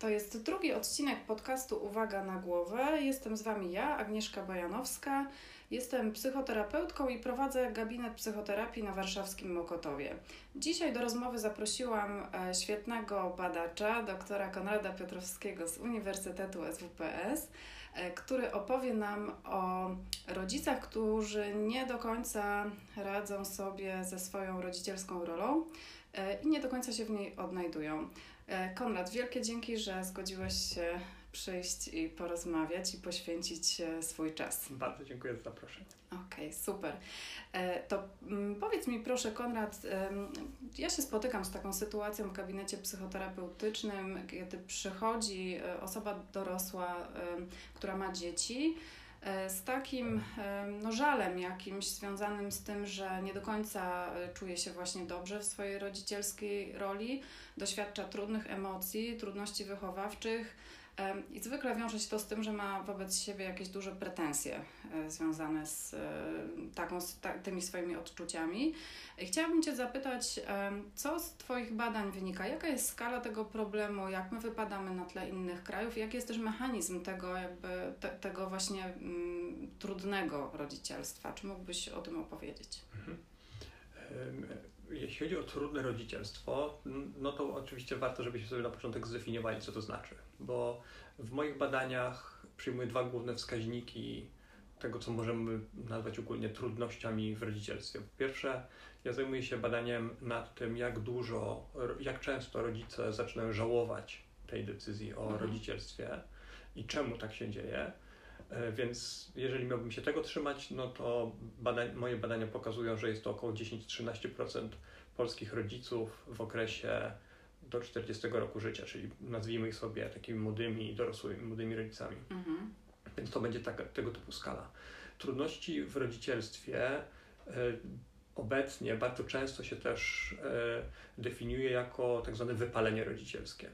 To jest drugi odcinek podcastu Uwaga na głowę. Jestem z Wami ja, Agnieszka Bajanowska. Jestem psychoterapeutką i prowadzę gabinet psychoterapii na warszawskim Mokotowie. Dzisiaj do rozmowy zaprosiłam e, świetnego badacza, doktora Konrada Piotrowskiego z Uniwersytetu SWPS, e, który opowie nam o rodzicach, którzy nie do końca radzą sobie ze swoją rodzicielską rolą e, i nie do końca się w niej odnajdują. E, Konrad, wielkie dzięki, że zgodziłeś się przyjść i porozmawiać i poświęcić e, swój czas. Bardzo dziękuję za zaproszenie. Okej, okay, super. E, to mm, powiedz mi proszę, Konrad, ja się spotykam z taką sytuacją w gabinecie psychoterapeutycznym, kiedy przychodzi osoba dorosła, która ma dzieci z takim e, no, żalem jakimś związanym z tym, że nie do końca e, czuje się właśnie dobrze w swojej rodzicielskiej roli, doświadcza trudnych emocji, trudności wychowawczych i zwykle wiąże się to z tym, że ma wobec siebie jakieś duże pretensje e, związane z, e, taką, z tymi swoimi odczuciami. Chciałabym Cię zapytać, co z Twoich badań wynika? Jaka jest skala tego problemu? Jak my wypadamy na tle innych krajów? Jaki jest też mechanizm tego, jakby te, tego właśnie mm, trudnego rodzicielstwa? Czy mógłbyś o tym opowiedzieć? Mhm jeśli chodzi o trudne rodzicielstwo, no to oczywiście warto, żebyśmy sobie na początek zdefiniowali, co to znaczy. Bo w moich badaniach przyjmuję dwa główne wskaźniki tego, co możemy nazwać ogólnie trudnościami w rodzicielstwie. Po pierwsze, ja zajmuję się badaniem nad tym, jak dużo, jak często rodzice zaczynają żałować tej decyzji o mhm. rodzicielstwie i czemu tak się dzieje. E, więc jeżeli miałbym się tego trzymać, no to badań, moje badania pokazują, że jest to około 10-13% polskich rodziców w okresie do 40 roku życia, czyli nazwijmy ich sobie takimi młodymi, dorosłymi, młodymi rodzicami. Mhm. Więc to będzie taka, tego typu skala. Trudności w rodzicielstwie e, obecnie bardzo często się też e, definiuje jako tak zwane wypalenie rodzicielskie.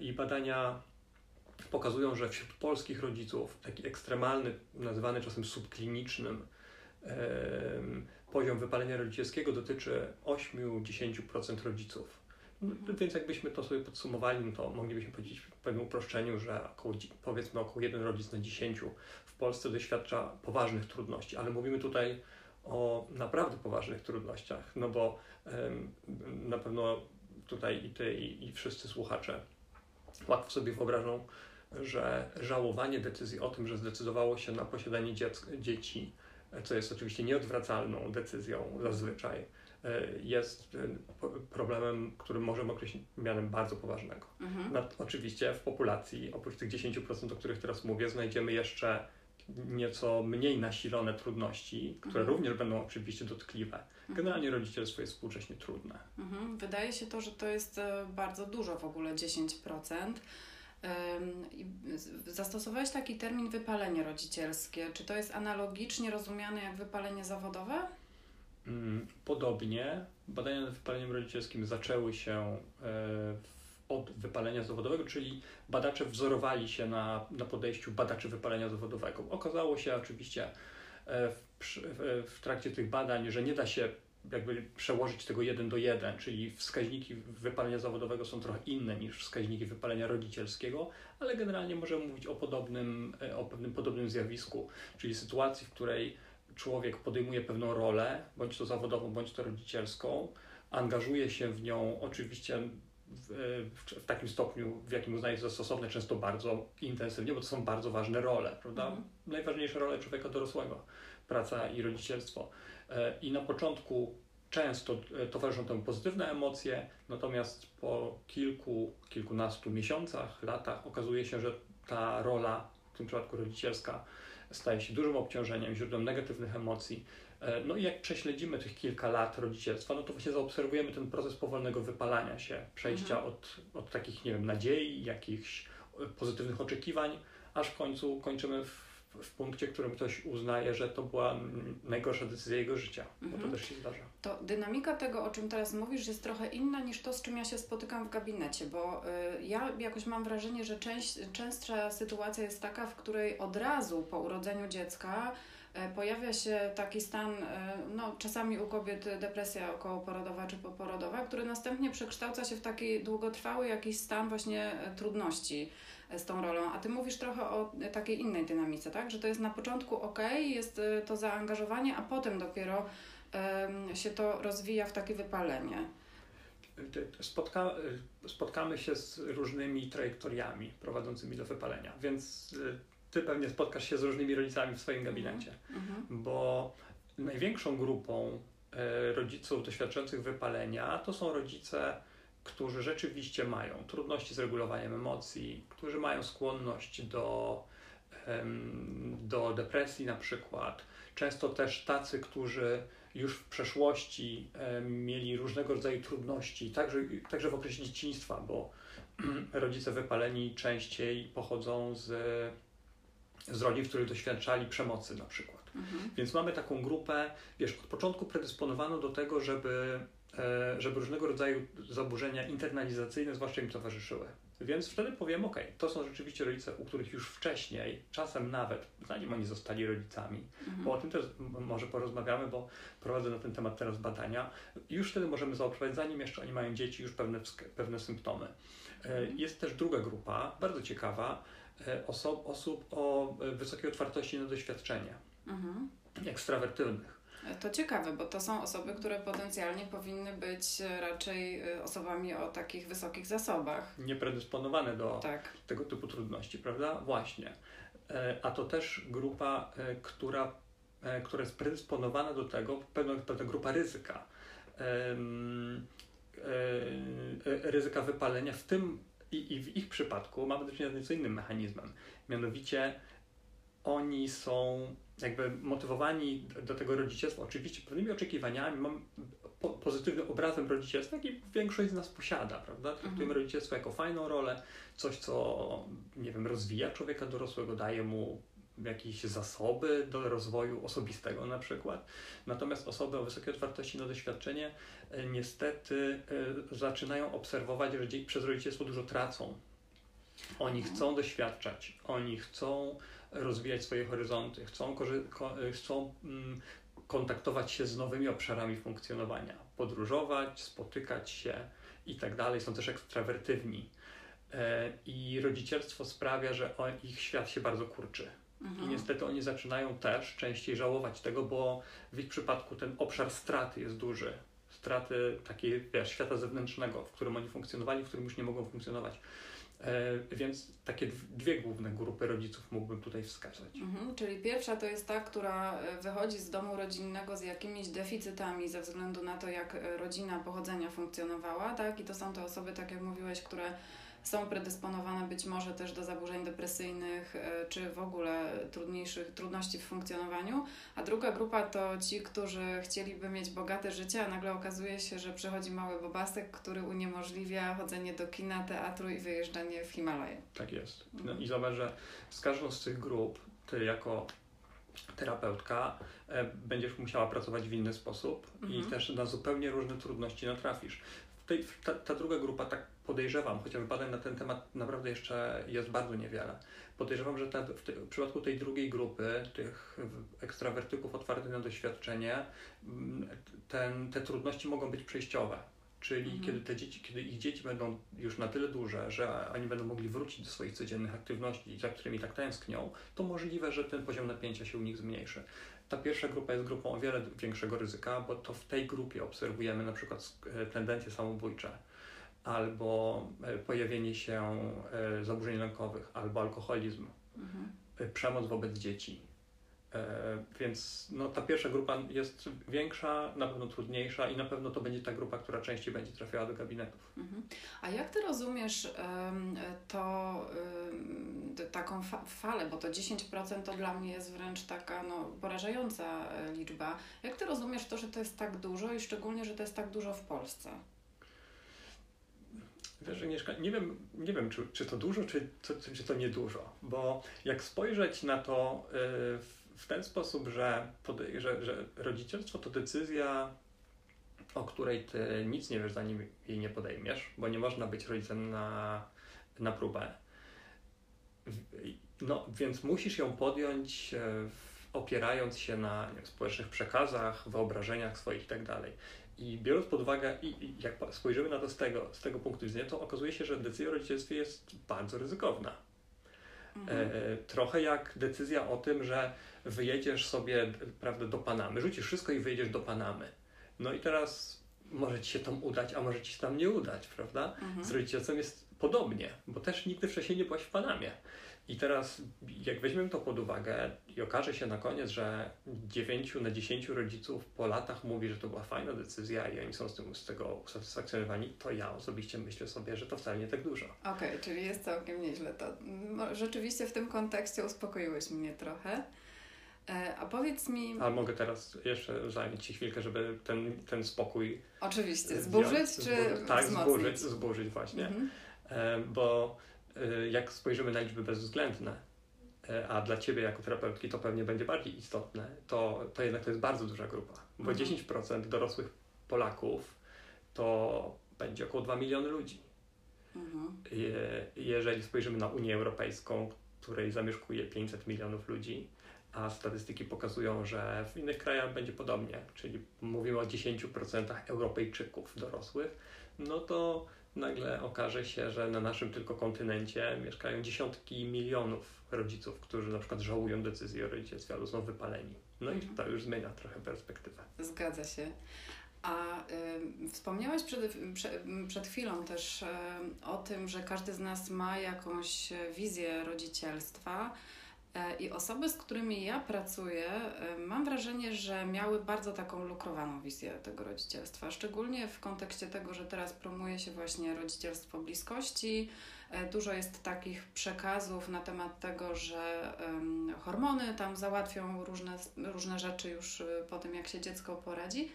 I badania pokazują, że wśród polskich rodziców taki ekstremalny, nazywany czasem subklinicznym poziom wypalenia rodzicielskiego dotyczy 8-10% rodziców. Mhm. Więc jakbyśmy to sobie podsumowali, no to moglibyśmy powiedzieć w pewnym uproszczeniu, że około, powiedzmy około jeden rodzic na 10 w Polsce doświadcza poważnych trudności, ale mówimy tutaj o naprawdę poważnych trudnościach, no bo na pewno tutaj i ty, i, i wszyscy słuchacze łatwo sobie wyobrażą, że żałowanie decyzji o tym, że zdecydowało się na posiadanie dzieci, co jest oczywiście nieodwracalną decyzją zazwyczaj, e, jest e, problemem, który możemy określić mianem bardzo poważnego. Mhm. No, oczywiście w populacji, oprócz tych 10%, o których teraz mówię, znajdziemy jeszcze nieco mniej nasilone trudności, które mhm. również będą oczywiście dotkliwe. Mhm. Generalnie rodzicielstwo jest współcześnie trudne. Mhm. Wydaje się to, że to jest e, bardzo dużo w ogóle 10%. Zastosowałeś taki termin wypalenie rodzicielskie. Czy to jest analogicznie rozumiane jak wypalenie zawodowe? Mm, podobnie. Badania nad wypaleniem rodzicielskim zaczęły się e, od wypalenia zawodowego, czyli badacze wzorowali się na, na podejściu badaczy wypalenia zawodowego. Okazało się oczywiście e, w, w, trakcie tych badań, że nie da się jakby przełożyć tego jeden do jeden, czyli wskaźniki wypalenia zawodowego są trochę inne niż wskaźniki wypalenia rodzicielskiego, ale generalnie możemy mówić o podobnym, e, o pewnym podobnym zjawisku, czyli sytuacji, w której człowiek podejmuje pewną rolę, bądź to zawodową, bądź to rodzicielską, angażuje się w nią oczywiście w, w, w, takim stopniu, w jakim uznaje za stosowne, często bardzo intensywnie, bo to są bardzo ważne role, prawda? Mhm. Najważniejsze role człowieka dorosłego, praca i rodzicielstwo. E, I na początku często e, towarzyszą temu pozytywne emocje, natomiast po kilku, kilkunastu miesiącach, latach okazuje się, że ta rola, w tym przypadku rodzicielska, staje się dużym obciążeniem, źródłem negatywnych emocji. E, no i jak prześledzimy tych kilka lat rodzicielstwa, no to właśnie zaobserwujemy ten proces powolnego wypalania się, przejścia mhm. od, od takich, nie wiem, nadziei, jakichś pozytywnych oczekiwań, aż w końcu kończymy w w punkcie, w którym ktoś uznaje, że to była najgorsza decyzja jego życia, mhm. bo to mhm. też się zdarza. To dynamika tego, o czym teraz mówisz, jest trochę inna niż to, z czym ja się spotykam w gabinecie, bo y, ja jakoś mam wrażenie, że część, częstsza sytuacja jest taka, w której od razu po urodzeniu dziecka e, pojawia się taki stan, e, no czasami u kobiet depresja okołoporodowa czy poporodowa, który następnie przekształca się w taki długotrwały jakiś stan właśnie trudności z tą rolą. A ty mówisz trochę o takiej innej dynamice, tak? Że to jest na początku ok, jest to zaangażowanie, a potem dopiero się to rozwija w takie wypalenie. Spotka, spotkamy się z różnymi trajektoriami prowadzącymi do wypalenia, więc ty pewnie spotkasz się z różnymi rodzicami w swoim mhm. gabinecie, mhm. bo największą grupą e, rodziców doświadczających wypalenia to są rodzice, którzy rzeczywiście mają trudności z regulowaniem emocji, którzy mają skłonność do, do depresji na przykład. Często też tacy, którzy już w przeszłości mieli różnego rodzaju trudności, także, także w okresie dzieciństwa, bo rodzice wypaleni częściej pochodzą z, z rodzin, w których doświadczali przemocy na przykład. Mhm. Więc mamy taką grupę, wiesz, od początku predysponowaną do tego, żeby, e, żeby różnego rodzaju zaburzenia internalizacyjne zwłaszcza im towarzyszyły. Więc wtedy powiem, ok, to są rzeczywiście rodzice, u których już wcześniej, czasem nawet, zanim oni zostali rodzicami, mhm. bo o tym też może porozmawiamy, bo prowadzę na ten temat teraz badania, już wtedy możemy zaobserwować, zanim jeszcze oni mają dzieci, już pewne, pewne symptomy. E, mhm. Jest też druga grupa, bardzo ciekawa, e, oso osób o e, wysokiej otwartości na doświadczenie, mhm. ekstrawertywnych. To ciekawe, bo to są osoby, które potencjalnie powinny być raczej osobami o takich wysokich zasobach. Niepredysponowane do tak. tego typu trudności, prawda? Właśnie. E, a to też grupa, e, która, e, która jest predysponowana do tego, pewna, pewna grupa ryzyka. Ryzyka wypalenia, w tym i, i w ich przypadku mamy do czynienia z nieco innym mechanizmem. Mianowicie oni są jakby motywowani do tego rodzicielstwa, oczywiście pewnymi oczekiwaniami, mam po, pozytywnym obrazem rodzicielstwa, jaki większość z nas posiada, prawda? Traktujemy mhm. rodzicielstwo jako fajną rolę, coś, co, nie wiem, rozwija człowieka dorosłego, daje mu jakieś zasoby do rozwoju osobistego na przykład. Natomiast osoby o wysokiej otwartości na doświadczenie e, niestety e, zaczynają obserwować, że przez rodzicielstwo dużo tracą. Oni mhm. chcą doświadczać, oni chcą rozwijać swoje horyzonty, chcą, chcą mm, kontaktować się z nowymi obszarami funkcjonowania, podróżować, spotykać się i tak dalej. Są też ekstrawertywni. E, I rodzicielstwo sprawia, że ich świat się bardzo kurczy. Mhm. I niestety oni zaczynają też częściej żałować tego, bo w ich przypadku ten obszar straty jest duży. Straty takiej wiesz, świata zewnętrznego, w którym oni funkcjonowali, w którym już nie mogą funkcjonować. E, więc takie dwie główne grupy rodziców mógłbym tutaj wskazać. Mhm, czyli pierwsza to jest ta, która e, wychodzi z domu rodzinnego z jakimiś deficytami ze względu na to, jak e, rodzina pochodzenia funkcjonowała, tak? I to są te osoby, tak jak mówiłeś, które są predysponowane być może też do zaburzeń depresyjnych, e, czy w ogóle trudniejszych trudności w funkcjonowaniu, a druga grupa to ci, którzy chcieliby mieć bogate życie, a nagle okazuje się, że przychodzi mały bobasek, który uniemożliwia chodzenie do kina, teatru i wyjeżdżanie w Himalaje. Tak jest. No mhm. i zobacz, że z każdą z tych grup ty jako terapeutka e, będziesz musiała pracować w inny sposób mhm. i też na zupełnie różne trudności natrafisz. Tej, ta, ta, druga grupa, tak podejrzewam, chociaż badań na ten temat naprawdę jeszcze jest bardzo niewiele. Podejrzewam, że ta, w, te, w, przypadku tej drugiej grupy, tych ekstrawertyków otwartych na doświadczenie, mm, ten, te trudności mogą być przejściowe. Czyli mhm. kiedy, te dzieci, kiedy ich dzieci będą już na tyle duże, że oni będą mogli wrócić do swoich codziennych aktywności, za którymi tak tęsknią, to możliwe, że ten poziom napięcia się u nich zmniejszy. Ta pierwsza grupa jest grupą o wiele większego ryzyka, bo to w tej grupie obserwujemy na przykład e, tendencje samobójcze albo e, pojawienie się e, zaburzeń lękowych, albo alkoholizm, mhm. przemoc wobec dzieci. Więc no, ta pierwsza grupa jest większa, na pewno trudniejsza i na pewno to będzie ta grupa, która częściej będzie trafiała do gabinetów. Mhm. A jak ty rozumiesz to taką fa falę, bo to 10% to dla mnie jest wręcz taka no, porażająca e, liczba. Jak ty rozumiesz to, że to jest tak dużo i szczególnie, że to jest tak dużo w Polsce? Wiesz, Agnieszka, nie wiem, nie wiem czy, czy to dużo, czy, czy, czy to niedużo, bo jak spojrzeć na to yy, w ten sposób, że, że, że rodzicielstwo to decyzja, o której ty nic nie wiesz, zanim jej nie podejmiesz, bo nie można być rodzicem na, na próbę no, więc musisz ją podjąć e, opierając się na wiem, społecznych przekazach, wyobrażeniach swoich itd. I biorąc pod uwagę, i, i jak spojrzymy na to z tego, z tego punktu widzenia, to okazuje się, że decyzja o rodzicielstwie jest bardzo ryzykowna. Mhm. E, trochę jak decyzja o tym, że wyjedziesz sobie prawda, do Panamy, rzucisz wszystko i wyjedziesz do Panamy. No i teraz może ci się tam udać, a może ci się tam nie udać, prawda? Mhm. Z rodzicielstwem jest podobnie, bo też nigdy wcześniej nie byłaś w Panamie. I teraz, jak weźmiemy to pod uwagę i okaże się na koniec, że 9 na 10 rodziców po latach mówi, że to była fajna decyzja i oni są z, tym, z tego usatysfakcjonowani, to ja osobiście myślę sobie, że to wcale nie tak dużo. Okej, okay, czyli jest całkiem nieźle. To rzeczywiście w tym kontekście uspokoiłeś mnie trochę. E, a powiedz mi. A mogę teraz jeszcze zająć Ci chwilkę, żeby ten, ten spokój. Oczywiście. Zburzyć czy. Zburzyć, tak, zburzyć, zburzyć właśnie. Mhm. E, bo jak spojrzymy na liczby bezwzględne, y, a dla Ciebie jako terapeutki to pewnie będzie bardziej istotne, to, to jednak to jest bardzo duża grupa, bo mhm. 10% dorosłych Polaków to będzie około 2 miliony ludzi. Mhm. Jeżeli spojrzymy na Unię Europejską, której zamieszkuje 500 milionów ludzi, a statystyki pokazują, że w innych krajach będzie podobnie, czyli mówimy o 10% Europejczyków dorosłych, no to nagle okaże się, że na naszym tylko kontynencie mieszkają dziesiątki milionów rodziców, którzy na przykład żałują decyzji o rodzicielstwie albo są wypaleni. No i mhm. to już zmienia trochę perspektywę. Zgadza się. A y, wspomniałaś przed, przed, przed chwilą też y, o tym, że każdy z nas ma jakąś wizję rodzicielstwa. E, I osoby, z którymi ja pracuję, e, mam wrażenie, że miały bardzo taką lukrowaną wizję tego rodzicielstwa, szczególnie w kontekście tego, że teraz promuje się właśnie rodzicielstwo bliskości. E, dużo jest takich przekazów na temat tego, że hormony tam załatwią różne, różne rzeczy już po tym, jak się dziecko poradzi,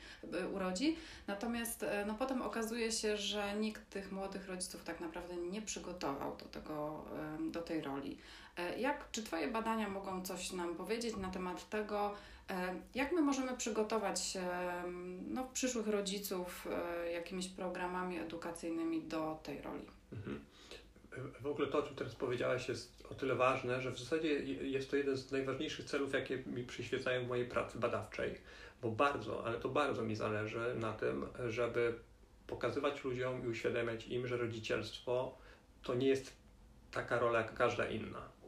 urodzi. Natomiast no, potem okazuje się, że nikt tych młodych rodziców tak naprawdę nie przygotował do, tego, do tej roli. E, jak, czy Twoje badania mogą coś nam powiedzieć na temat tego, e, jak my możemy przygotować no, przyszłych rodziców e, jakimiś programami edukacyjnymi do tej roli? Mhm. W ogóle to, o czym teraz powiedziałaś, jest o tyle ważne, że w zasadzie jest to jeden z najważniejszych celów, jakie mi przyświecają w mojej pracy badawczej, bo bardzo, ale to bardzo mi zależy na tym, żeby pokazywać ludziom i uświadamiać im, że rodzicielstwo to nie jest taka rola jak każda inna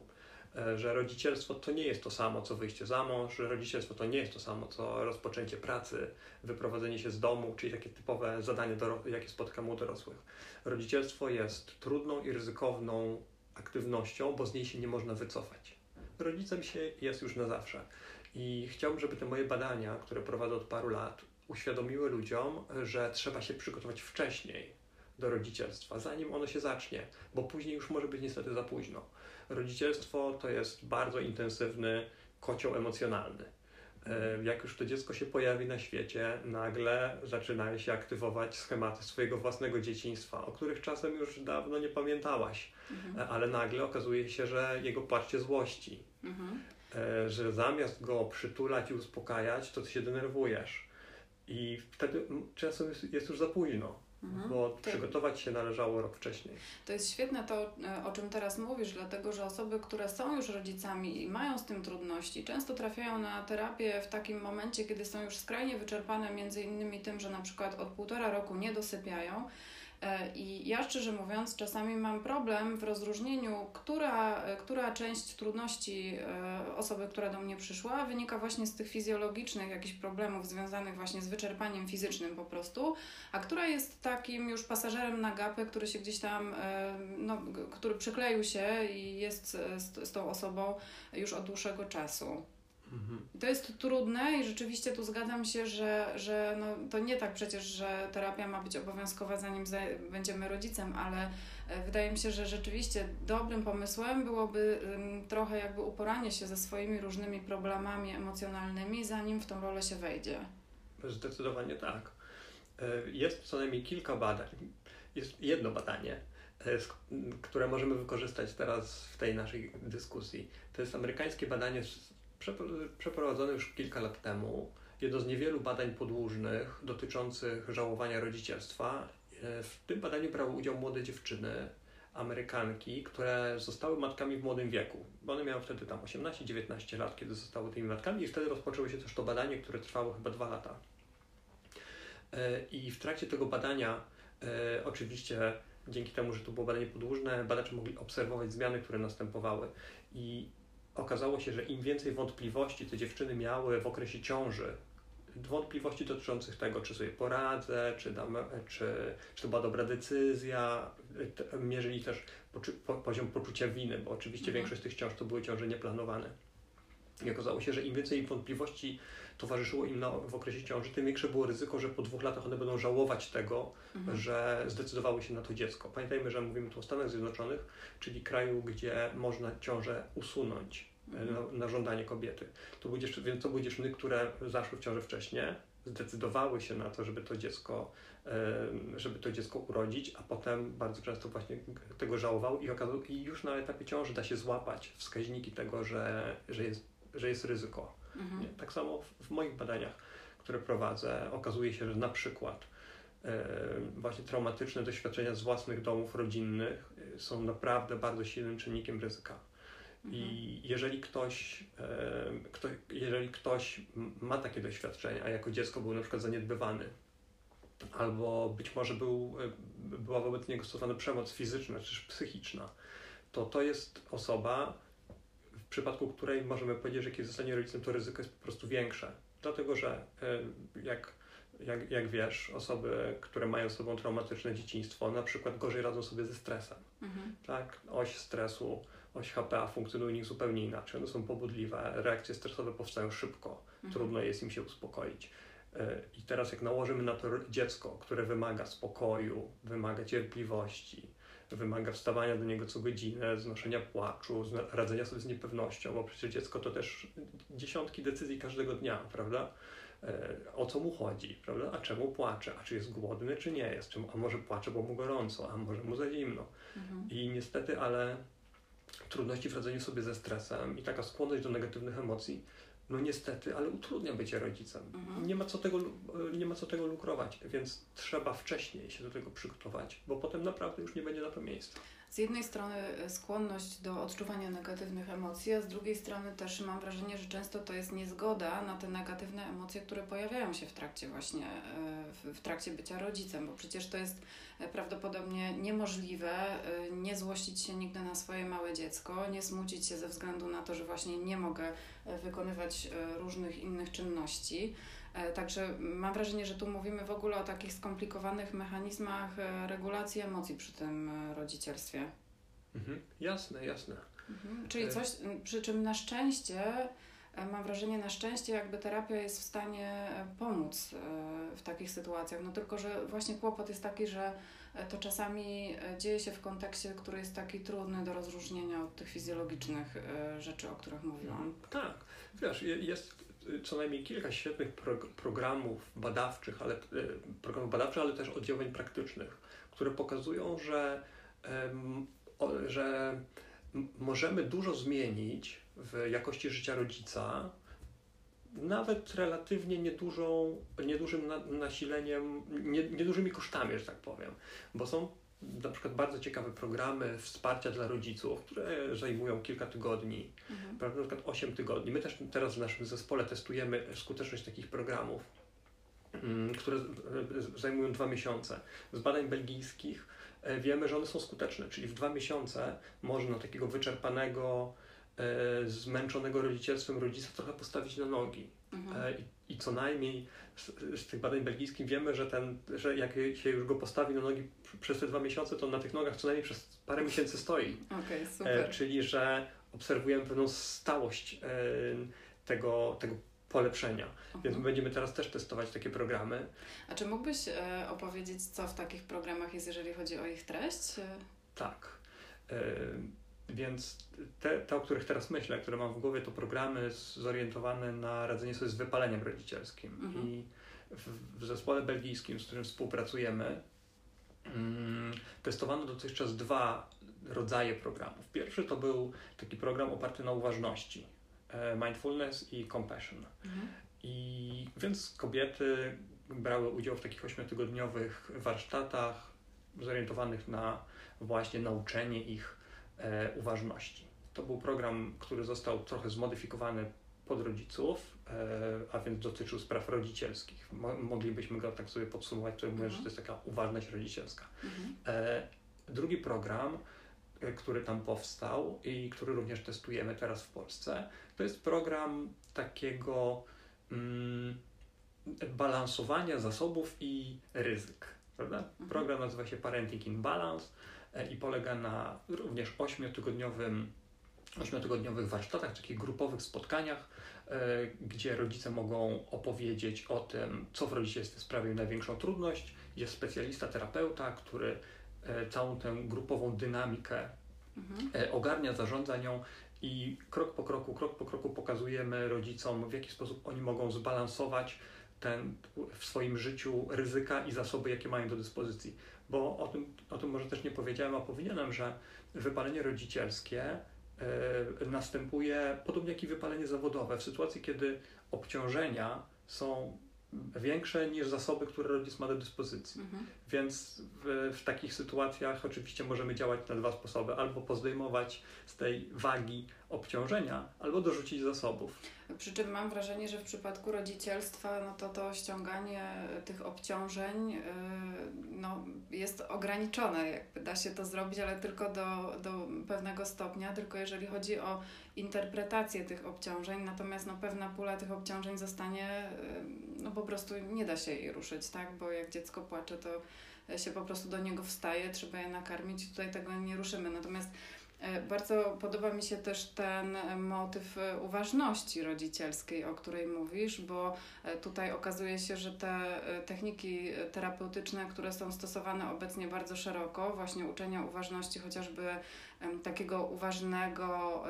że rodzicielstwo to nie jest to samo, co wyjście za mąż, że rodzicielstwo to nie jest to samo, co rozpoczęcie pracy, wyprowadzenie się z domu, czyli takie typowe zadanie, jakie spotykam u dorosłych. Rodzicielstwo jest trudną i ryzykowną aktywnością, bo z niej się nie można wycofać. Rodzicem się jest już na zawsze. I chciałbym, żeby te moje badania, które prowadzę od paru lat, uświadomiły ludziom, że trzeba się przygotować wcześniej do rodzicielstwa, zanim ono się zacznie, bo później już może być niestety za późno rodzicielstwo to jest bardzo intensywny kocioł emocjonalny. E, jak już to dziecko się pojawi na świecie, nagle zaczynają się aktywować schematy swojego własnego dzieciństwa, o których czasem już dawno nie pamiętałaś, mhm. E, ale nagle okazuje się, że jego płaczcie złości, mhm. E, że zamiast go przytulać i uspokajać, to ty się denerwujesz. I wtedy czasem jest już za późno. Mhm. Bo tak. przygotować się należało rok wcześniej. To jest świetne to, e, o czym teraz mówisz, dlatego że osoby, które są już rodzicami i mają z tym trudności, często trafiają na terapię w takim momencie, kiedy są już skrajnie wyczerpane, między innymi tym, że na przykład od półtora roku nie dosypiają I ja szczerze mówiąc, czasami mam problem w rozróżnieniu, która, która część trudności e, osoby, która do mnie przyszła, wynika właśnie z tych fizjologicznych jakichś problemów związanych właśnie z wyczerpaniem fizycznym po prostu, a która jest takim już pasażerem na gapę, który się gdzieś tam, e, no, który przykleił się i jest z, z tą osobą już od dłuższego czasu. Mhm. To jest trudne i rzeczywiście tu zgadzam się, że, że no, to nie tak przecież, że terapia ma być obowiązkowa zanim będziemy rodzicem, ale e, wydaje mi się, że rzeczywiście dobrym pomysłem byłoby trochę jakby uporanie się ze swoimi różnymi problemami emocjonalnymi, zanim w tą rolę się wejdzie. Zdecydowanie tak. E, jest co najmniej kilka badań. Jest jedno badanie, e, które możemy wykorzystać teraz w tej naszej dyskusji. To jest amerykańskie badanie przeprowadzone już kilka lat temu. Jedno z niewielu badań podłużnych dotyczących żałowania rodzicielstwa. E, w tym badaniu brały udział młode dziewczyny, Amerykanki, które zostały matkami w młodym wieku. One miały wtedy tam 18-19 lat, kiedy zostały tymi matkami, i wtedy rozpoczęło się też to badanie, które trwało chyba dwa lata. I w trakcie tego badania, oczywiście dzięki temu, że to było badanie podłużne, badacze mogli obserwować zmiany, które następowały. I okazało się, że im więcej wątpliwości te dziewczyny miały w okresie ciąży, wątpliwości dotyczących tego, czy sobie poradzę, czy, dam, czy, czy to była dobra decyzja, mierzyli też po, poziom poczucia winy, bo oczywiście mhm. większość tych ciąż to były ciąże nieplanowane. I okazało się, że im więcej wątpliwości towarzyszyło im na, w okresie ciąży, tym większe było ryzyko, że po dwóch latach one będą żałować tego, mhm. że zdecydowały się na to dziecko. Pamiętajmy, że mówimy tu o Stanach Zjednoczonych, czyli kraju, gdzie można ciążę usunąć mhm. na, na, żądanie kobiety. To były, dziewczyny, więc to były dziewczyny, które zaszły w ciąży wcześniej, zdecydowały się na to, żeby to dziecko żeby to dziecko urodzić, a potem bardzo często właśnie tego żałował i, okazał, i już na etapie ciąży da się złapać wskaźniki tego, że, że, jest, że jest ryzyko. Mhm. Tak samo w, w, moich badaniach, które prowadzę, okazuje się, że na przykład e, właśnie traumatyczne doświadczenia z własnych domów rodzinnych e, są naprawdę bardzo silnym czynnikiem ryzyka. I mhm. jeżeli ktoś, e, kto, jeżeli ktoś ma takie doświadczenia, a jako dziecko był na przykład zaniedbywany, albo być może był, była wobec niego stosowana przemoc fizyczna czy psychiczna, to to jest osoba, przypadku której możemy powiedzieć, że kiedy zostanie rodzicem, to ryzyko jest po prostu większe. Dlatego, że jak, jak, jak wiesz, osoby, które mają z sobą traumatyczne dzieciństwo, na przykład gorzej radzą sobie ze stresem. Mhm. Tak? Oś stresu, oś HPA funkcjonuje u nich zupełnie inaczej. One są pobudliwe, reakcje stresowe powstają szybko, mhm. trudno jest im się uspokoić. E, I teraz jak nałożymy na to dziecko, które wymaga spokoju, wymaga cierpliwości, wymaga wstawania do niego co godzinę, znoszenia płaczu, radzenia sobie z niepewnością, bo przecież dziecko to też dziesiątki decyzji każdego dnia, prawda? E, o co mu chodzi, prawda? A czemu płacze? A czy jest głodny, czy nie jest? a może płacze, bo mu gorąco, a może mu za zimno. Mhm. I niestety, ale trudności w radzeniu sobie ze stresem i taka skłonność do negatywnych emocji no niestety, ale utrudnia bycie rodzicem. Mhm. Nie, ma co tego, nie ma co tego lukrować, więc trzeba wcześniej się do tego przygotować, bo potem naprawdę już nie będzie na to miejsca. Z jednej strony e, skłonność do odczuwania negatywnych emocji, a z drugiej strony też mam wrażenie, że często to jest niezgoda na te negatywne emocje, które pojawiają się w trakcie właśnie, e, w trakcie bycia rodzicem, bo przecież to jest e, prawdopodobnie niemożliwe nie złościć się nigdy na swoje małe dziecko, nie smucić się ze względu na to, że właśnie nie mogę wykonywać różnych innych czynności. Także mam wrażenie, że tu mówimy w ogóle o takich skomplikowanych mechanizmach regulacji emocji przy tym rodzicielstwie. Mhm. Jasne, jasne. Mhm. Czyli coś, przy czym na szczęście, mam wrażenie, na szczęście jakby terapia jest w stanie pomóc w takich sytuacjach. No tylko, że właśnie kłopot jest taki, że to czasami dzieje się w kontekście, który jest taki trudny do rozróżnienia od tych fizjologicznych rzeczy, o których mówiłam. Tak, wiesz, jest co najmniej kilka świetnych pro, programów badawczych, ale, programów badawczych, ale też oddziaływań praktycznych, które pokazują, że, że możemy dużo zmienić w jakości życia rodzica, nawet relatywnie niedużą, niedużym nasileniem, niedużymi kosztami, że tak powiem, bo są na przykład bardzo ciekawe programy wsparcia dla rodziców, które zajmują kilka tygodni, mhm. na przykład 8 tygodni. My też teraz w naszym zespole testujemy skuteczność takich programów, mm, które zajmują dwa miesiące. Z badań belgijskich e, wiemy, że one są skuteczne, czyli w dwa miesiące można takiego wyczerpanego, e, zmęczonego rodzicielstwem rodzica trochę postawić na nogi. Mhm. E, I, I co najmniej z, z, tych badań belgijskich wiemy, że, ten, że jak się już go postawi na nogi przez te dwa miesiące, to na tych nogach co najmniej przez parę miesięcy stoi. Okay, super. E, czyli, że obserwujemy pewną stałość e, tego, tego polepszenia. Mhm. Więc będziemy teraz też testować takie programy. A czy mógłbyś opowiedzieć, co w takich programach jest, jeżeli chodzi o ich treść? Tak. Więc te, te, o których teraz myślę, które mam w głowie, to programy zorientowane na radzenie sobie z wypaleniem rodzicielskim. Mhm. I w, w, zespole belgijskim, z którym współpracujemy, mm, testowano dotychczas dwa rodzaje programów. Pierwszy to był taki program oparty na uważności, e, mindfulness i compassion. Mhm. I więc kobiety brały udział w takich ośmiotygodniowych warsztatach zorientowanych na właśnie nauczenie ich uważności. To był program, który został trochę zmodyfikowany pod rodziców, e, a więc dotyczył spraw rodzicielskich. Mo moglibyśmy go tak sobie podsumować, mówiąc, mhm. że to jest taka uważność rodzicielska. Mhm. E, drugi program, e, który tam powstał i który również testujemy teraz w Polsce, to jest program takiego mm, balansowania zasobów i ryzyk. Prawda? Mhm. Program nazywa się Parenting in Balance e, i polega na również ośmiotygodniowym ośmiotygodniowych warsztatach, takich grupowych spotkaniach, e, gdzie rodzice mogą opowiedzieć o tym, co w rodzicielstwie sprawił największą trudność. Jest specjalista, terapeuta, który e, całą tę grupową dynamikę mhm. E, ogarnia, zarządza nią i krok po kroku, krok po kroku pokazujemy rodzicom, w jaki sposób oni mogą zbalansować ten, w swoim życiu ryzyka i zasoby, jakie mają do dyspozycji. Bo o tym, o tym może też nie powiedziałem, a powinienem, że wypalenie rodzicielskie E, następuje, podobnie jak i wypalenie zawodowe, w sytuacji, kiedy obciążenia są większe niż zasoby, które rodzic ma do dyspozycji. Mhm. Więc w, w, takich sytuacjach oczywiście możemy działać na dwa sposoby: albo pozdejmować z tej wagi obciążenia, albo dorzucić zasobów. Przy czym mam wrażenie, że w przypadku rodzicielstwa, no to to ściąganie tych obciążeń yy, no, jest ograniczone. Jakby da się to zrobić, ale tylko do, do pewnego stopnia, tylko jeżeli chodzi o interpretację tych obciążeń, natomiast no, pewna pula tych obciążeń zostanie, yy, no po prostu nie da się jej ruszyć, tak? Bo jak dziecko płacze, to się po prostu do niego wstaje, trzeba je nakarmić tutaj tego nie ruszymy. Natomiast bardzo podoba mi się też ten motyw uważności rodzicielskiej, o której mówisz, bo e, tutaj okazuje się, że te e, techniki terapeutyczne, które są stosowane obecnie bardzo szeroko, właśnie uczenia uważności, chociażby takiego uważnego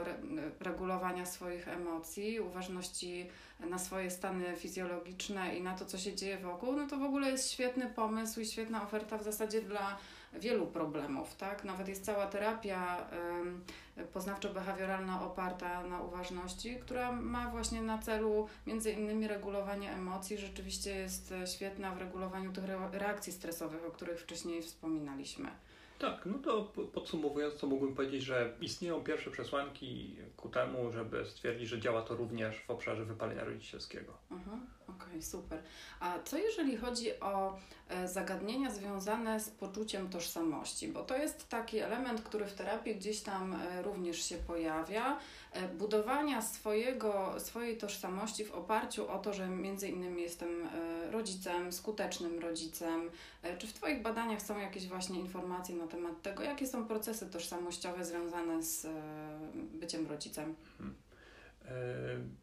regulowania swoich emocji, uważności na swoje stany fizjologiczne i na to, co się dzieje wokół, no to w ogóle jest świetny pomysł i świetna oferta w zasadzie dla wielu problemów, tak? Nawet jest cała terapia poznawczo-behawioralna oparta na uważności, która ma właśnie na celu między innymi regulowanie emocji. Rzeczywiście jest e, świetna w regulowaniu tych reakcji stresowych, o których wcześniej wspominaliśmy. Tak, no to podsumowując, to mógłbym powiedzieć, że istnieją pierwsze przesłanki ku temu, żeby stwierdzić, że działa to również w obszarze wypalenia rodzicielskiego. Mhm, Okej, okay, super. A co jeżeli chodzi o e, zagadnienia związane z poczuciem tożsamości? Bo to jest taki element, który w terapii gdzieś tam e, również się pojawia. E, budowania swojego, swojej tożsamości w oparciu o to, że między innymi jestem rodzicem, skutecznym rodzicem. Czy w Twoich badaniach są jakieś właśnie informacje na temat tego, jakie są procesy tożsamościowe związane z byciem rodzicem? Hmm. No,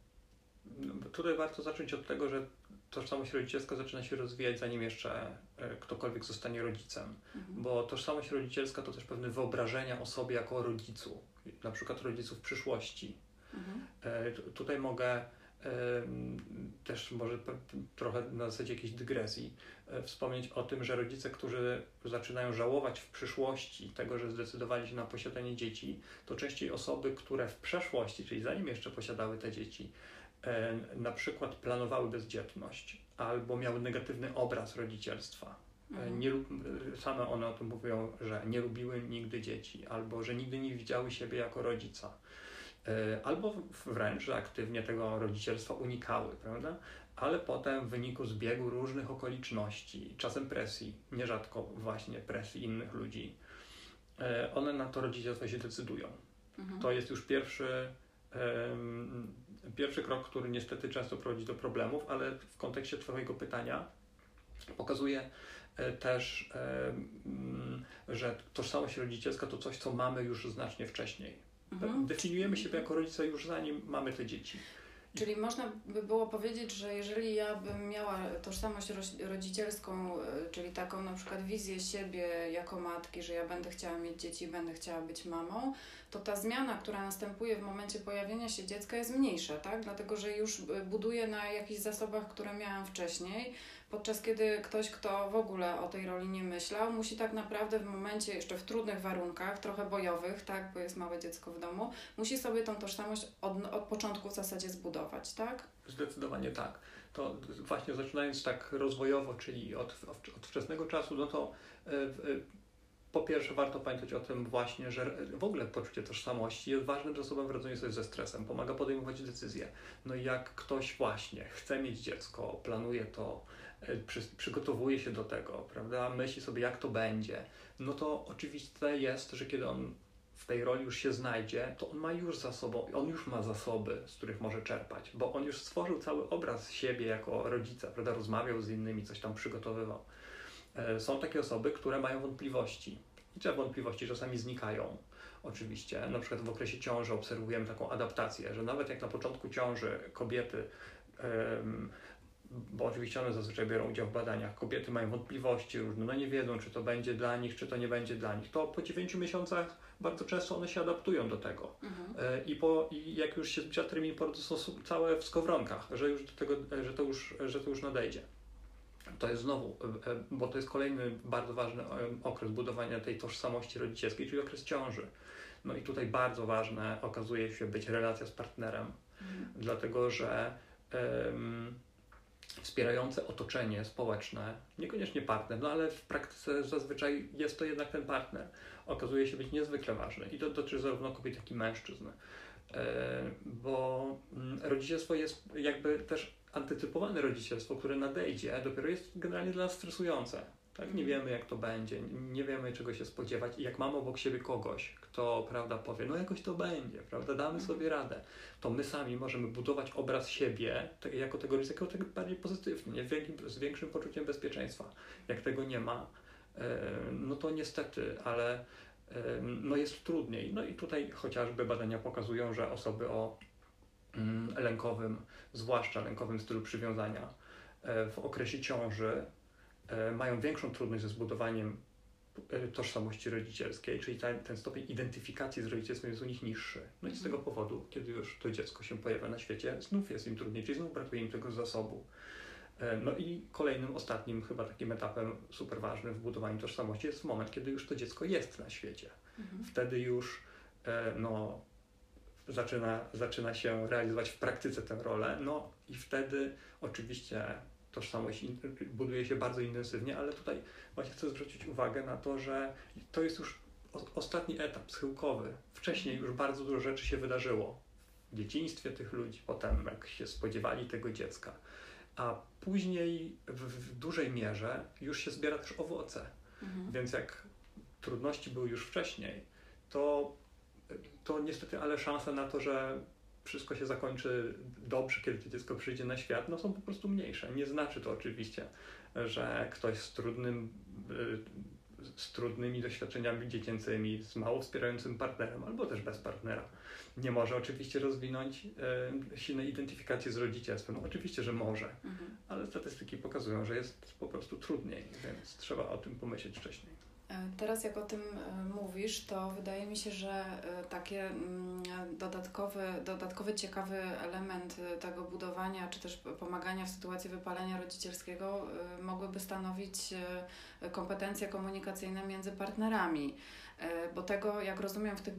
tutaj warto zacząć od tego, że tożsamość rodzicielska zaczyna się rozwijać, zanim jeszcze e, ktokolwiek zostanie rodzicem. Mhm. Bo tożsamość rodzicielska to też pewne wyobrażenia o sobie jako o rodzicu, na przykład rodziców przyszłości. Mhm. E, tutaj mogę e, też może trochę na zasadzie jakiejś dygresji wspomnieć o tym, że rodzice, którzy zaczynają żałować w przyszłości tego, że zdecydowali się na posiadanie dzieci, to częściej osoby, które w przeszłości, czyli zanim jeszcze posiadały te dzieci, E, na przykład planowały bezdzietność albo miały negatywny obraz rodzicielstwa. E, mhm. Nie, same one o tym mówią, że nie lubiły nigdy dzieci, albo że nigdy nie widziały siebie jako rodzica, e, albo wręcz, że aktywnie tego rodzicielstwa unikały, prawda? Ale potem w wyniku zbiegu różnych okoliczności, czasem presji, nierzadko właśnie presji innych ludzi, one na to rodzicielstwo się decydują. Mhm. To jest już pierwszy pierwszy krok, który niestety często prowadzi do problemów, ale w kontekście Twojego pytania pokazuje e, też, e, mm, że tożsamość rodzicielska to coś, co mamy już znacznie wcześniej. Mhm. Definiujemy siebie jako rodzice już zanim mamy te dzieci. Czyli można by było powiedzieć, że jeżeli ja bym miała tożsamość rodzicielską, e, czyli taką na przykład wizję siebie jako matki, że ja będę chciała mieć dzieci, będę chciała być mamą, to ta zmiana, która następuje w momencie pojawienia się dziecka jest mniejsza, tak? Dlatego, że już buduję na jakichś zasobach, które miałam wcześniej, podczas kiedy ktoś, kto w ogóle o tej roli nie myślał, musi tak naprawdę w momencie, jeszcze w trudnych warunkach, trochę bojowych, tak, bo jest małe dziecko w domu, musi sobie tą tożsamość od, od początku w zasadzie zbudować, tak? Zdecydowanie tak. To właśnie zaczynając tak rozwojowo, czyli od, od, wczesnego czasu, no to y, y, po pierwsze warto pamiętać o tym właśnie, że w ogóle poczucie tożsamości jest ważnym zasobem w radzeniu sobie ze stresem, pomaga podejmować decyzje. No i jak ktoś właśnie chce mieć dziecko, planuje to, przy, przygotowuje się do tego, prawda, myśli sobie jak to będzie, no to oczywiste jest, że kiedy on w tej roli już się znajdzie, to on ma już za sobą, on już ma zasoby, z których może czerpać, bo on już stworzył cały obraz siebie jako rodzica, prawda, rozmawiał z innymi, coś tam przygotowywał. E, są takie osoby, które mają wątpliwości. I te wątpliwości czasami znikają. Oczywiście, na przykład w okresie ciąży obserwujemy taką adaptację, że nawet jak na początku ciąży kobiety, bo oczywiście one zazwyczaj biorą udział w badaniach, kobiety mają wątpliwości różne, no nie wiedzą, czy to będzie dla nich, czy to nie będzie dla nich, to po 9 miesiącach bardzo często one się adaptują do tego. Mhm. E, I, po, I jak już się zbliża termin porodu, są całe w skowronkach, że już do tego, że to już, że to już nadejdzie to jest znowu, e, e, bo to jest kolejny bardzo ważny okres budowania tej tożsamości rodzicielskiej, czyli okres ciąży. No i tutaj bardzo ważne okazuje się być relacja z partnerem, mhm. dlatego że um, wspierające otoczenie społeczne, niekoniecznie partner, no ale w praktyce zazwyczaj jest to jednak ten partner, okazuje się być niezwykle ważny i to dotyczy zarówno kobiet, jak i mężczyzn. Bo mm, rodzicielstwo jest jakby też antycypowane rodzicielstwo, które nadejdzie, dopiero jest generalnie dla nas stresujące. Tak? Nie wiemy, jak to będzie, nie wiemy, czego się spodziewać. I jak mamy obok siebie kogoś, kto prawda, powie, no jakoś to będzie, prawda, damy mhm. sobie radę, to my sami możemy budować obraz siebie tak, jako tego ryzyka tak bardziej pozytywnie, z większym poczuciem bezpieczeństwa. Jak tego nie ma, no to niestety, ale no jest trudniej. No i tutaj chociażby badania pokazują, że osoby o Mm, lękowym, zwłaszcza lękowym stylu przywiązania, e, w okresie ciąży e, mają większą trudność ze zbudowaniem e, tożsamości rodzicielskiej, czyli ten, ten stopień identyfikacji z rodzicielstwem jest u nich niższy. No i z tego mhm. powodu, kiedy już to dziecko się pojawia na świecie, znów jest im trudniej, czyli znów brakuje im tego zasobu. No i kolejnym, ostatnim chyba takim etapem super ważnym w budowaniu tożsamości jest moment, kiedy już to dziecko jest na świecie. Mhm. Wtedy już no, zaczyna, zaczyna się realizować w praktyce tę rolę. No i wtedy oczywiście tożsamość buduje się bardzo intensywnie, ale tutaj właśnie chcę zwrócić uwagę na to, że to jest już ostatni etap schyłkowy. Wcześniej już bardzo dużo rzeczy się wydarzyło w dzieciństwie tych ludzi, potem jak się spodziewali tego dziecka, a później w, w dużej mierze już się zbiera też owoce. Mhm. Więc jak trudności były już wcześniej, to to niestety, ale szanse na to, że wszystko się zakończy dobrze, kiedy to dziecko przyjdzie na świat, no są po prostu mniejsze. Nie znaczy to oczywiście, że ktoś z trudnym, y, z trudnymi doświadczeniami dziecięcymi, z mało wspierającym partnerem, albo też bez partnera, nie może oczywiście rozwinąć y, silnej identyfikacji z rodzicielstwem. No, oczywiście, że może, mhm. ale statystyki pokazują, że jest po prostu trudniej, więc trzeba o tym pomyśleć wcześniej. E, teraz jak o tym e, mówisz, to wydaje mi się, że e, takie mm, dodatkowy, dodatkowy ciekawy element tego budowania, czy też pomagania w sytuacji wypalenia rodzicielskiego mogłyby stanowić kompetencje komunikacyjne między partnerami. Bo tego, jak rozumiem, w tych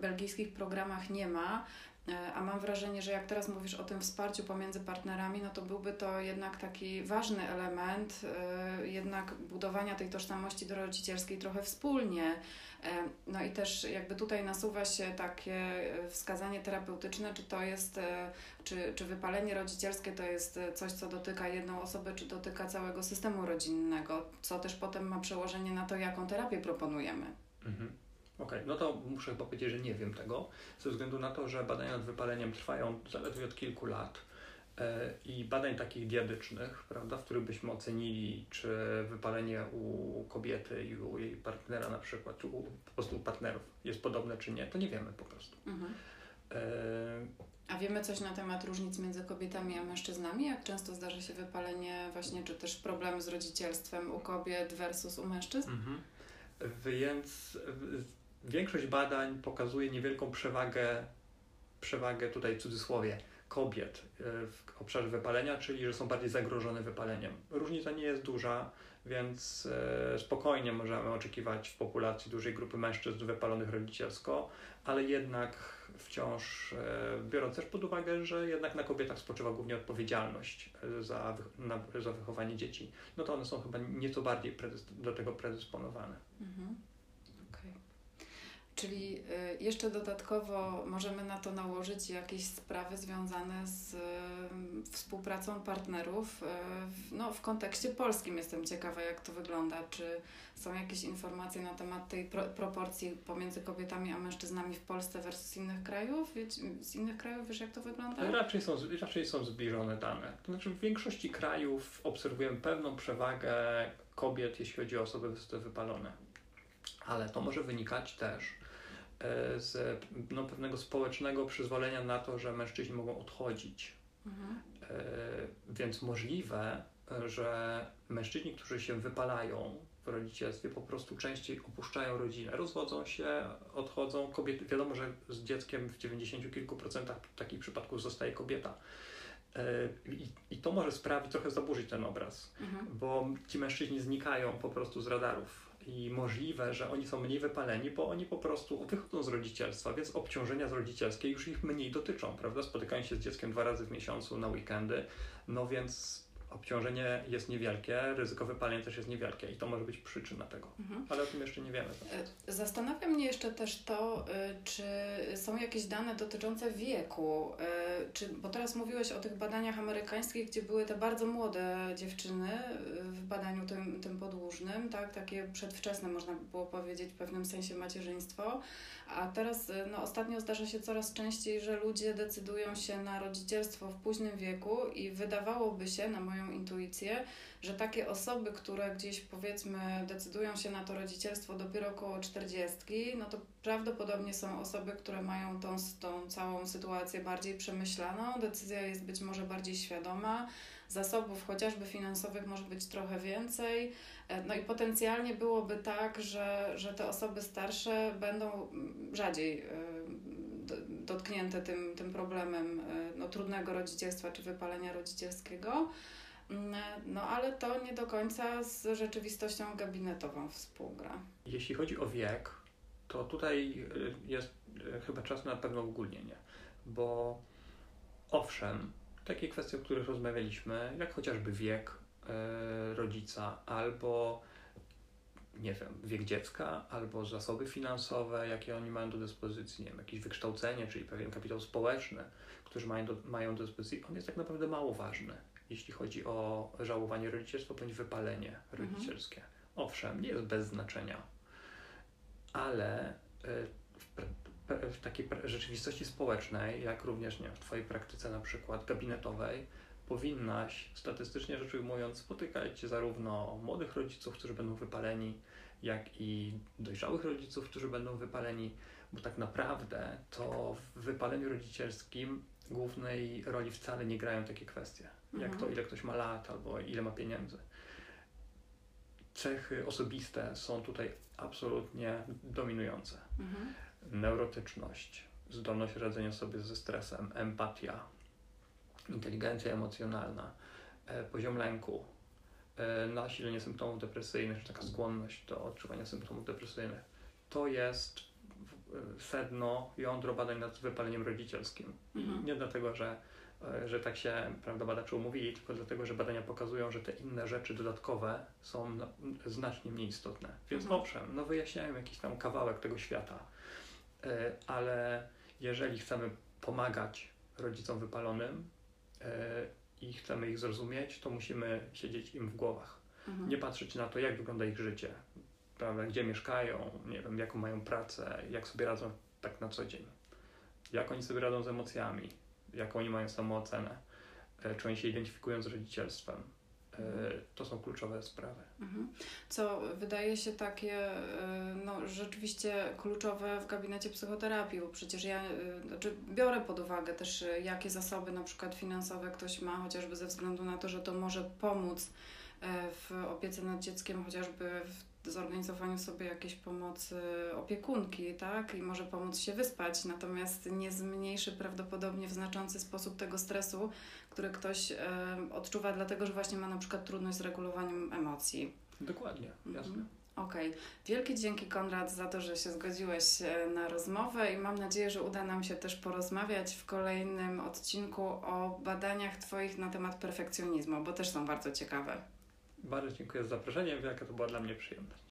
belgijskich programach nie ma. E, a mam wrażenie, że jak teraz mówisz o tym wsparciu pomiędzy partnerami, no to byłby to jednak taki ważny element e, jednak budowania tej tożsamości rodzicielskiej trochę wspólnie. E, no i też jakby tutaj nasuwa się takie wskazanie terapeutyczne, czy to jest, czy, czy wypalenie rodzicielskie to jest coś, co dotyka jedną osobę, czy dotyka całego systemu rodzinnego, co też potem ma przełożenie na to, jaką terapię proponujemy. Mhm. Okej, okay, no to muszę chyba powiedzieć, że nie wiem tego, ze względu na to, że badania nad wypaleniem trwają zaledwie od kilku lat e, i badań takich diadycznych, prawda, w których byśmy ocenili, czy wypalenie u kobiety i u jej partnera na przykład, czy u, po prostu u partnerów jest podobne, czy nie, to nie wiemy po prostu. Mhm. E... A wiemy coś na temat różnic między kobietami a mężczyznami? Jak często zdarza się wypalenie właśnie, czy też problemy z rodzicielstwem u kobiet versus u mężczyzn? Mhm. Więc większość badań pokazuje niewielką przewagę, przewagę tutaj w cudzysłowie, kobiet e, w obszarze wypalenia, czyli że są bardziej zagrożone wypaleniem. Różnica nie jest duża, więc e, spokojnie możemy oczekiwać w populacji dużej grupy mężczyzn wypalonych rodzicielsko, ale jednak wciąż, e, biorąc też pod uwagę, że jednak na kobietach spoczywa głównie odpowiedzialność za, na, za wychowanie dzieci, no to one są chyba nieco bardziej do tego predysponowane. Mhm. Czyli y, jeszcze dodatkowo możemy na to nałożyć jakieś sprawy związane z y, współpracą partnerów y, no, w kontekście polskim. Jestem ciekawa, jak to wygląda. Czy są jakieś informacje na temat tej pro proporcji pomiędzy kobietami a mężczyznami w Polsce versus innych krajów? z innych krajów wiesz, jak to wygląda? Raczej są, raczej są zbliżone dane. To znaczy, w większości krajów obserwujemy pewną przewagę kobiet, jeśli chodzi o osoby wypalone. Ale to może wynikać też z no, pewnego społecznego przyzwolenia na to, że mężczyźni mogą odchodzić. Mhm. E, więc możliwe, że mężczyźni, którzy się wypalają w rodzicielstwie, po prostu częściej opuszczają rodzinę, rozwodzą się, odchodzą. Kobiety, wiadomo, że z dzieckiem w 90 kilku procentach takich przypadków zostaje kobieta. E, I, I, to może sprawić, trochę zaburzyć ten obraz, mhm. bo ci mężczyźni znikają po prostu z radarów i możliwe, że oni są mniej wypaleni, bo oni po prostu wychodzą z rodzicielstwa, więc obciążenia z rodzicielskie już ich mniej dotyczą, prawda? Spotykają się z dzieckiem dwa razy w miesiącu na weekendy, no więc obciążenie jest niewielkie, ryzyko wypalenia też jest niewielkie i to może być przyczyna tego, mhm. ale o tym jeszcze nie wiemy. E, zastanawia mnie jeszcze też to, e, czy są jakieś dane dotyczące wieku, e, czy, bo teraz mówiłeś o tych badaniach amerykańskich, gdzie były te bardzo młode dziewczyny w badaniu tym, tym podłużnym, tak, takie przedwczesne można by było powiedzieć w pewnym sensie macierzyństwo, a teraz no, ostatnio zdarza się coraz częściej, że ludzie decydują się na rodzicielstwo w późnym wieku i wydawałoby się, na moją moją intuicję, że takie osoby, które gdzieś powiedzmy decydują się na to rodzicielstwo dopiero około 40, no to prawdopodobnie są osoby, które mają tą, tą całą sytuację bardziej przemyślaną, decyzja jest być może bardziej świadoma, zasobów chociażby finansowych może być trochę więcej. E, no i potencjalnie byłoby tak, że, że te osoby starsze będą mm, rzadziej e, dotknięte tym, tym problemem e, no, trudnego rodzicielstwa czy wypalenia rodzicielskiego. Mm, no ale to nie do końca z rzeczywistością gabinetową współgra. Jeśli chodzi o wiek, to tutaj y, jest y, chyba czas na pewne ogólnienie, bo owszem, takie kwestie, o których rozmawialiśmy, jak chociażby wiek y, rodzica albo nie wiem, wiek dziecka, albo zasoby finansowe, jakie oni mają do dyspozycji, nie wiem, jakieś wykształcenie, czyli pewien kapitał społeczny, który mają do, mają do dyspozycji, on jest tak naprawdę mało ważny jeśli chodzi o żałowanie rodzicielstwa bądź wypalenie mhm. rodzicielskie. Mhm. Owszem, nie jest bez znaczenia, ale e, w, w takiej rzeczywistości społecznej, jak również nie, w Twojej praktyce na przykład gabinetowej, powinnaś statystycznie rzecz ujmując spotykać zarówno młodych rodziców, którzy będą wypaleni, jak i dojrzałych rodziców, którzy będą wypaleni, bo tak naprawdę to w wypaleniu rodzicielskim głównej roli wcale nie grają takie kwestie jak to, mhm. ile ktoś ma lat albo ile ma pieniędzy. Cechy osobiste są tutaj absolutnie dominujące. Mhm. Neurotyczność, zdolność radzenia sobie ze stresem, empatia, inteligencja emocjonalna, e, poziom lęku, e, nasilenie symptomów depresyjnych, czy taka skłonność do odczuwania symptomów depresyjnych. To jest sedno, jądro badań nad wypaleniem rodzicielskim. Mhm. Nie dlatego, że E, że tak się prawda, badacze umówili, tylko dlatego, że badania pokazują, że te inne rzeczy dodatkowe są no, znacznie mniej istotne. Więc mhm. owszem, no wyjaśniają jakiś tam kawałek tego świata, e, ale jeżeli chcemy pomagać rodzicom wypalonym e, i chcemy ich zrozumieć, to musimy siedzieć im w głowach. Mhm. Nie patrzeć na to, jak wygląda ich życie, prawda, gdzie mieszkają, nie wiem, jaką mają pracę, jak sobie radzą tak na co dzień, jak oni sobie radzą z emocjami, jaką oni mają samoocenę, e, czy oni się identyfikują z rodzicielstwem. E, to są kluczowe sprawy. Mhm. Co wydaje się takie e, no, rzeczywiście kluczowe w gabinecie psychoterapii, bo przecież ja znaczy biorę pod uwagę też, jakie zasoby na przykład finansowe ktoś ma, chociażby ze względu na to, że to może pomóc w opiece nad dzieckiem, chociażby w zorganizowaniu sobie jakiejś pomocy opiekunki, tak? I może pomóc się wyspać, natomiast nie zmniejszy prawdopodobnie w znaczący sposób tego stresu, który ktoś e, odczuwa, dlatego że właśnie ma na przykład trudność z regulowaniem emocji. Dokładnie, jasne. Mhm. Okej. Okay. Wielkie dzięki Konrad za to, że się zgodziłeś na rozmowę i mam nadzieję, że uda nam się też porozmawiać w kolejnym odcinku o badaniach Twoich na temat perfekcjonizmu, bo też są bardzo ciekawe. Bardzo dziękuję za zaproszenie, jaka to była dla mnie przyjemność.